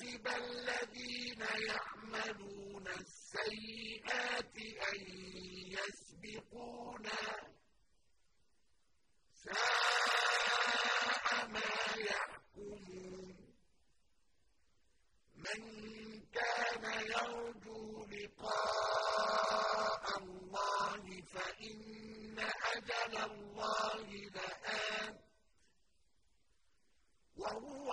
أَمْ حَسِبَ الَّذِينَ يَعْمَلُونَ السَّيِّئَاتِ أَن يَسْبِقُونَا ۚ سَاءَ مَا يَحْكُمُونَ مَن كَانَ يَرْجُو لِقَاءَ اللَّهِ فَإِنَّ أَجَلَ اللَّهِ لَآتٍ وهو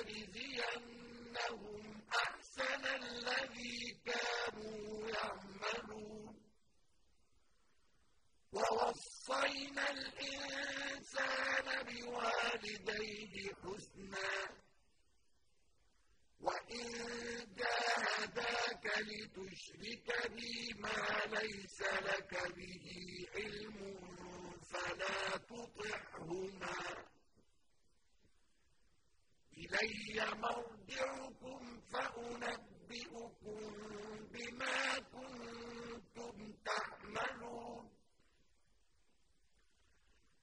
ولنجزينهم أحسن الذي كانوا يعملون. ووصينا الإنسان بوالديه حسنا. وإن جاهداك لتشرك بي ما ليس لك به علم فلا تطعهما إِلَيَّ مَرْجِعُكُمْ فَأُنَبِّئُكُم بِمَا كُنتُمْ تَعْمَلُونَ.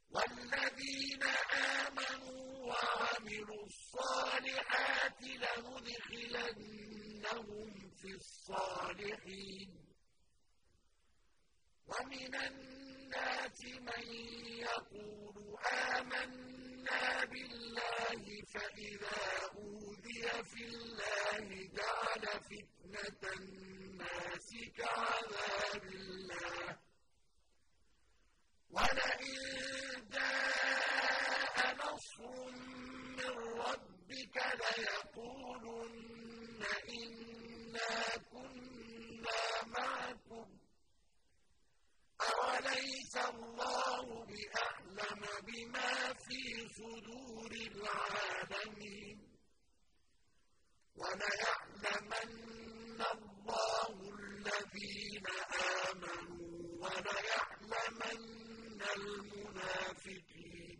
وَالَّذِينَ آمَنُوا وَعَمِلُوا الصَّالِحَاتِ لَنُدْخِلَنَّهُمْ فِي الصَّالِحِينَ. وَمِنَ النَّاسِ مَن يَقُولُ آمَنَّا بِاللَّهِ فَإِذَا أُوذِيَ فِي اللَّهِ جَعَلَ فِتْنَةَ النَّاسِ كَعَذَابِ اللَّهِ ۚ. وَلَئِن جَاءَ نَصْرٌ مِّن رَّبِّكَ لَيَقُولُنَّ إِنَّا كُنَّا مَعَكُمْ ۚ أَوَلَيْسَ اللَّهُ فِي صُدُورِ الْعَالَمِينَ وَلَيَعْلَمَنَّ اللَّهُ الَّذِينَ آمَنُوا وَلَيَعْلَمَنَّ الْمُنَافِقِينَ.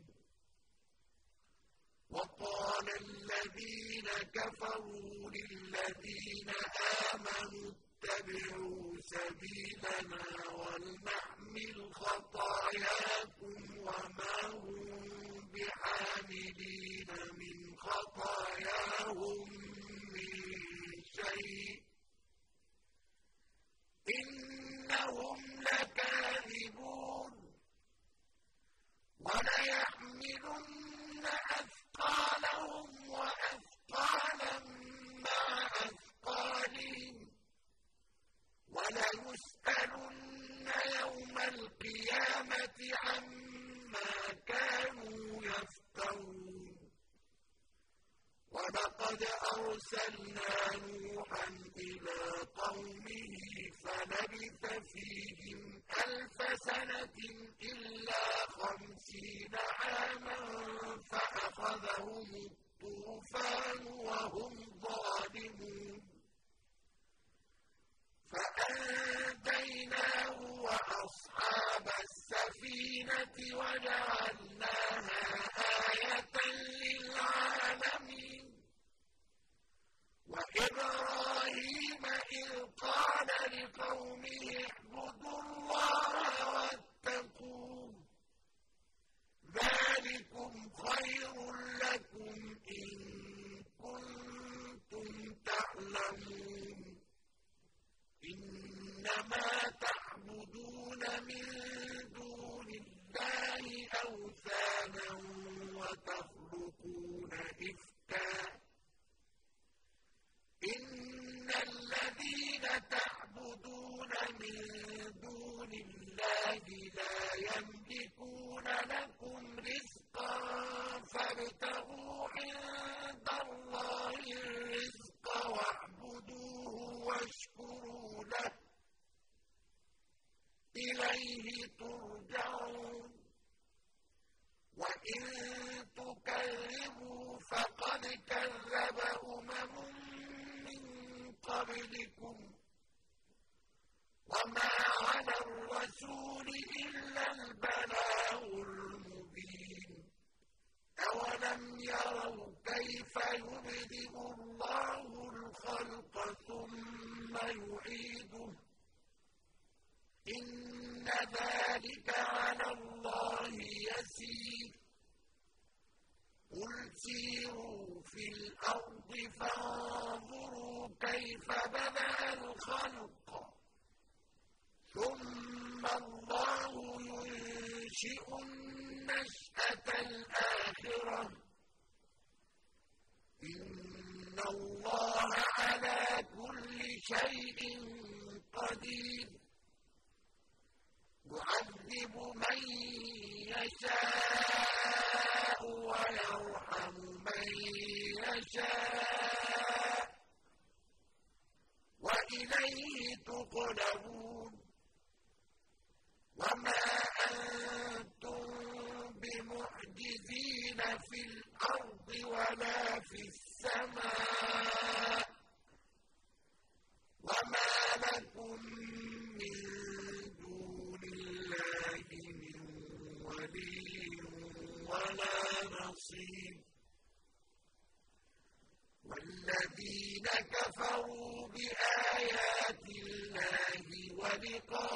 وَقَالَ الَّذِينَ كَفَرُوا لِلَّذِينَ آمَنُوا اتَّبِعُوا سَبِيلَنَا وَلْنَحْمِلْ خَطَايَاكُمْ وَمَا هُم بِحَامِلِينَ مِنْ خَطَايَاهُم مِّن شَيْءٍ ۖ. إِنَّهُمْ لَكَاذِبُونَ. وَلَيَحْمِلُنَّ وَلَقَدْ أَرْسَلْنَا نُوحًا إِلَىٰ قَوْمِهِ فَلَبِثَ فِيهِمْ أَلْفَ سَنَةٍ إِلَّا خَمْسِينَ عَامًا فَأَخَذَهُمُ الطُّوفَانُ وَهُمْ ظَالِمُونَ فَأَنجَيْنَاهُ وَأَصْحَابَ السَّفِينَةِ وَجَعَلْنَاهَا آيَةً لِّلْعَالَمِينَ وَإِبْرَاهِيمَ إِذْ قَالَ لِقَوْمِهِ اعْبُدُوا اللَّهَ وَاتَّقُوهُ ۖ ذَٰلِكُمْ خَيْرٌ لَّكُمْ إِن كُنتُمْ تَعْلَمُونَ إِنَّمَا تَعْبُدُونَ مِن دُونِ اللَّهِ أَوْثَانًا عِندَ اللَّهِ الرِّزْقَ وَاعْبُدُوهُ وَاشْكُرُوا لَهُ ۖ إِلَيْهِ تُرْجَعُونَ وَإِن تُكَذِّبُوا فَقَدْ كَذَّبَ أُمَمٌ مِّن قَبْلِكُمْ ۖ وَمَا عَلَى الرَّسُولِ إِلَّا الْبَلَاغُ الْمُبِينُ. أَوَلَمْ يَرَوْا كَيْفَ يُبْدِئُ اللَّهُ الْخَلْقَ ثُمَّ يُعِيدُهُ ۚ؟ إِنَّ ذَٰلِكَ عَلَى اللَّهِ يَسِيرٌ. قُلْ سِيرُوا فِي الْأَرْضِ فَانظُرُوا كَيْفَ بَدَأَ الْخَلْقَ. ثُمَّ اللَّهُ يُنشِئُ النَّشْأَةَ الْآخِرَةَ ۚ. إِنَّ اللَّهَ عَلَىٰ كُلِّ شَيْءٍ قَدِيرٌ. وَلِقَائِهِ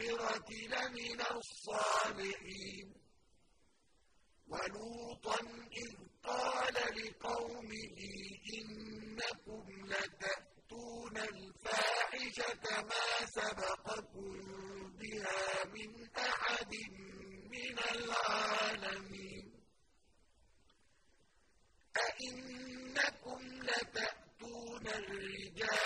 لَمِنَ الصَّالِحِينَ. وَلُوطًا إِذْ قَالَ لِقَوْمِهِ إِنَّكُمْ لَتَأْتُونَ الْفَاحِشَةَ مَا سَبَقَكُم بِهَا مِنْ أَحَدٍ مِّنَ الْعَالَمِينَ. أَئِنَّكُمْ لَتَأْتُونَ الرِّجَالَ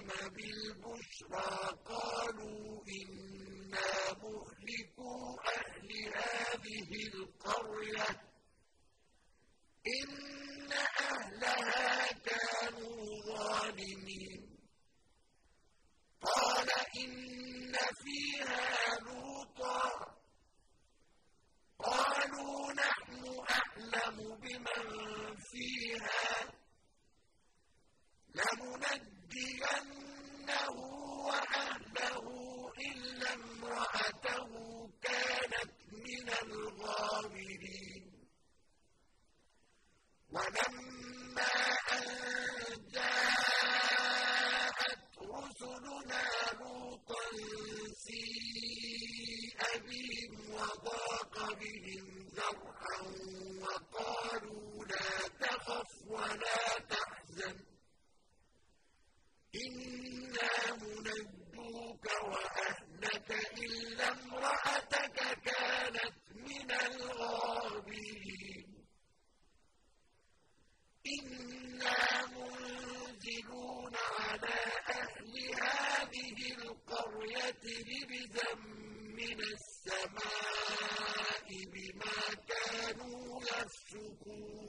إِبْرَاهِيمَ بِالْبُشْرَىٰ وَلَا السكون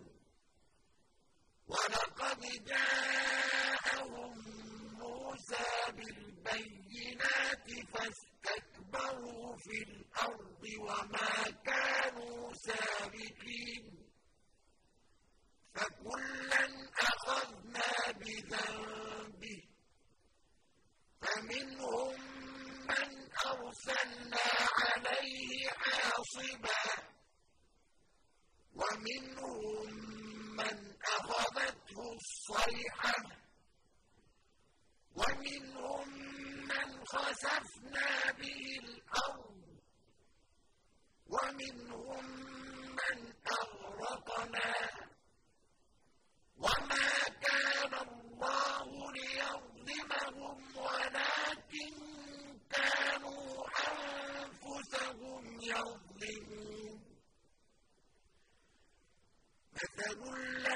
وَلَقَدْ جَاءَهُم مُّوسَىٰ بِالْبَيِّنَاتِ فَاسْتَكْبَرُوا فِي الْأَرْضِ وَمَا كَانُوا سَابِقِينَ. فَكُلًّا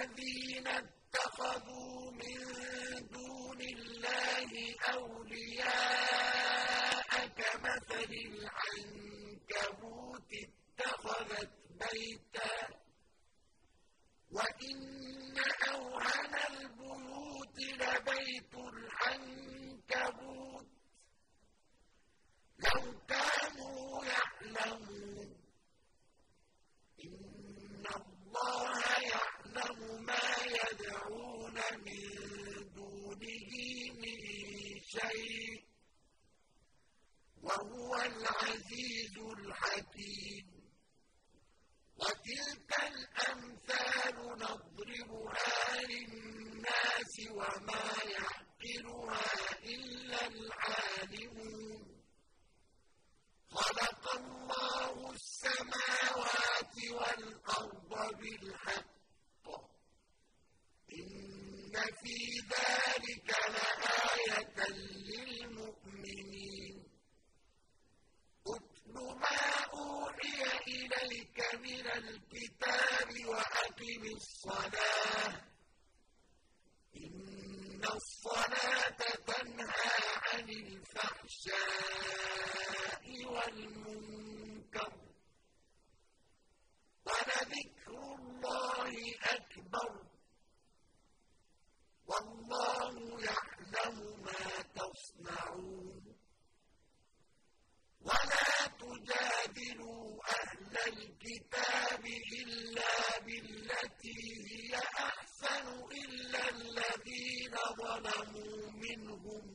الَّذِينَ اتَّخَذُوا مِن دُونِ اللَّهِ أَوْلِيَاءَ كَمَثَلِ الْعَنكَبُوتِ اتَّخَذَتْ بَيْتًا وَإِنَّ وَمَا يَعْقِلُهَا إِلَّا الْعَالِمُونَ. خَلَقَ اللَّهُ السَّمَاوَاتِ وَالْأَرْضَ بِالْحَقِّ. إِنَّ فِي ذَلِكَ لَآيَةً لِلْمُؤْمِنِينَ. اتْلُ مَا أُوحِيَ إِلَيْكَ مِنَ الْكِتَابِ وَأَقِمِ الصَّلَاةَ. والمنكر ولذكر الله أكبر والله يعلم ما تصنعون ولا تجادلوا أهل الكتاب إلا بالتي هي أحسن إلا الذين ظلموا منهم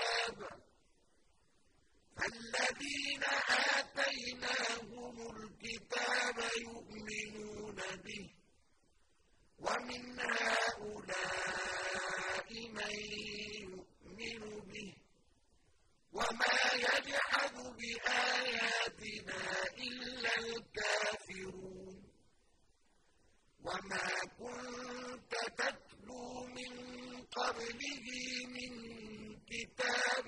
فالذين آتيناهم الكتاب يؤمنون به ومن هؤلاء من يؤمن به وما يجحد بآياتنا إلا الكافرون. وما كنت تتلو من قبله من كتاب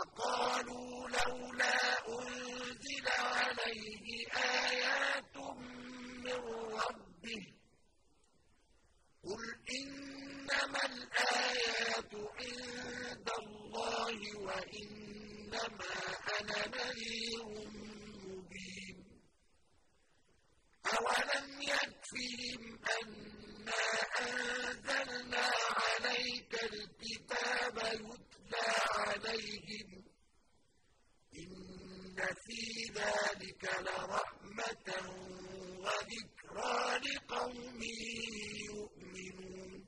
وقالوا لولا أنزل عليه آيات من ربه قل إنما الآيات عند الله وإنما أنا نذير مبين أولم يكفهم أنا أنزلنا عليك الكتاب يتلى عليهم إن في ذلك لرحمة وذكرى لقوم يؤمنون.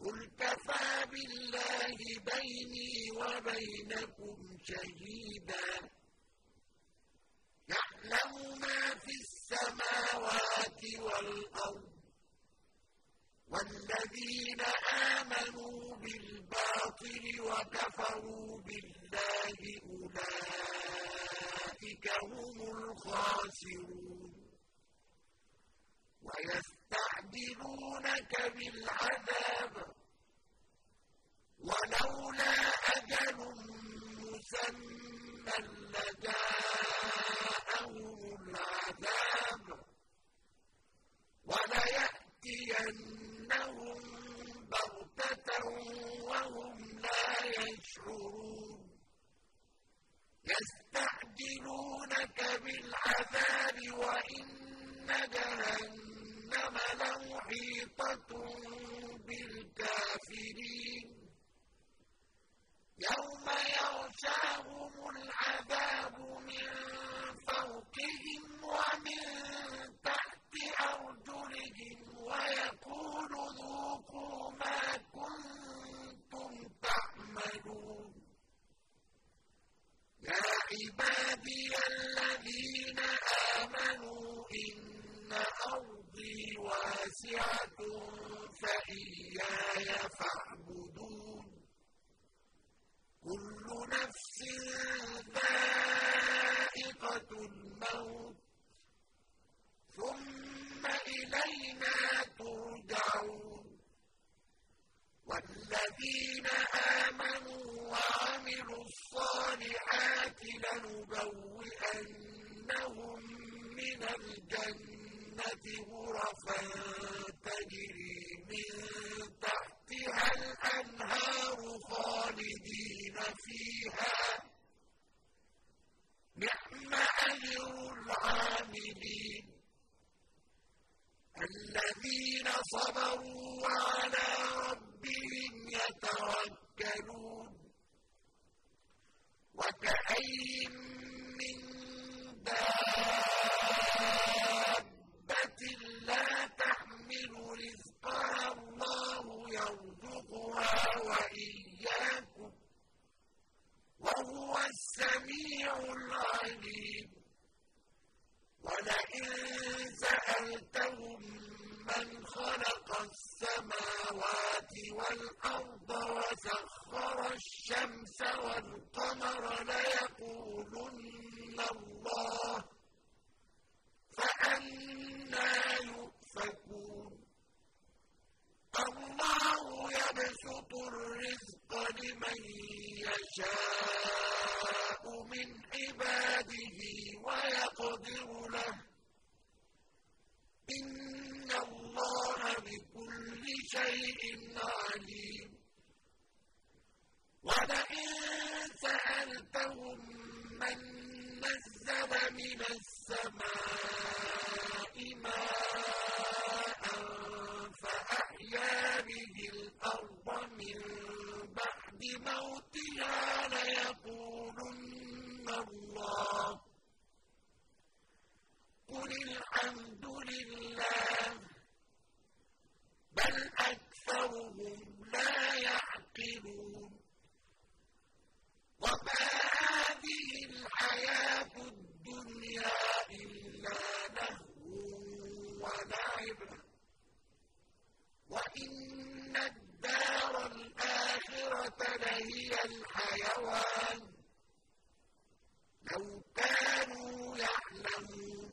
قل كفى بالله بيني وبينكم شهيدا. يعلم ما في السماوات والأرض والذين آمنوا بالباطل وكفروا بالله أولئك هم الخاسرون ويستعجلونك بالعذاب. ولولا أجل مسمى لجاءهم العذاب. وليأتينهم بغتة وهم لا يشعرون. يستعجلونك بالعذاب وإن جهنم لمحيطة بالكافرين. يوم يغشاهم العذاب من فوقهم ومن تحت أرجلهم ويقول ذوقوا ما كنتم تعملون يا عبادي الذين آمنوا إن أرضي واسعة فإياي فاعبدون كل نفس ذائقة الموت ثم إلينا ترجعون والذين آمنوا وعملوا الصالحات لنبوئنهم من الجنة غرفا تجري من تحتها الأنهار خالدين فيها. نعم أجر العاملين الذين صبروا مَّنْ خَلَقَ السَّمَاوَاتِ وَالْأَرْضَ وَسَخَّرَ الشَّمْسَ وَالْقَمَرَ لَيَقُولُنَّ اللَّهُ فأنا يُؤْفَكُونَ. الله يبسط الرزق لمن يشاء من عباده ويقدر له. إن الله الله بكل شيء عليم. ولئن سألتهم من نزل من السماء ماء فأحيا به الأرض من بعد موتها ليقولن الله قل الحمد لله بل أكثرهم لا يعقلون وما هذه الحياة الدنيا إلا لهو ولعب وإن الدار الآخرة لهي الحيوان لو كانوا يعلمون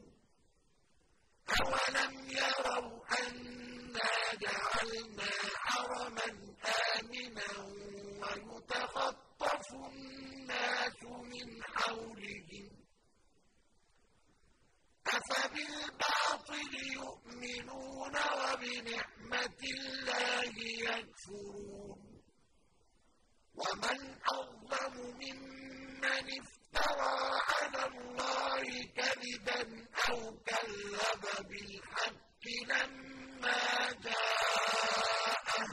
أولم يروا أنا جعلنا حرما آمنا ويتخطف الناس من حولهم أفبالباطل يؤمنون وبنعمة الله يكفرون ومن أظلم ممن افترى كذبا أو كذب بالحق لما جاءه.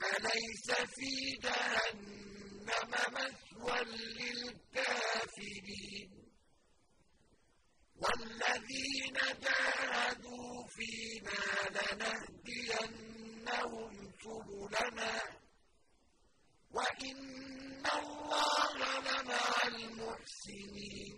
فليس في جهنم مثوى للكافرين. والذين جاهدوا فينا لنهدينهم سبلنا. وإن الله لمع المحسنين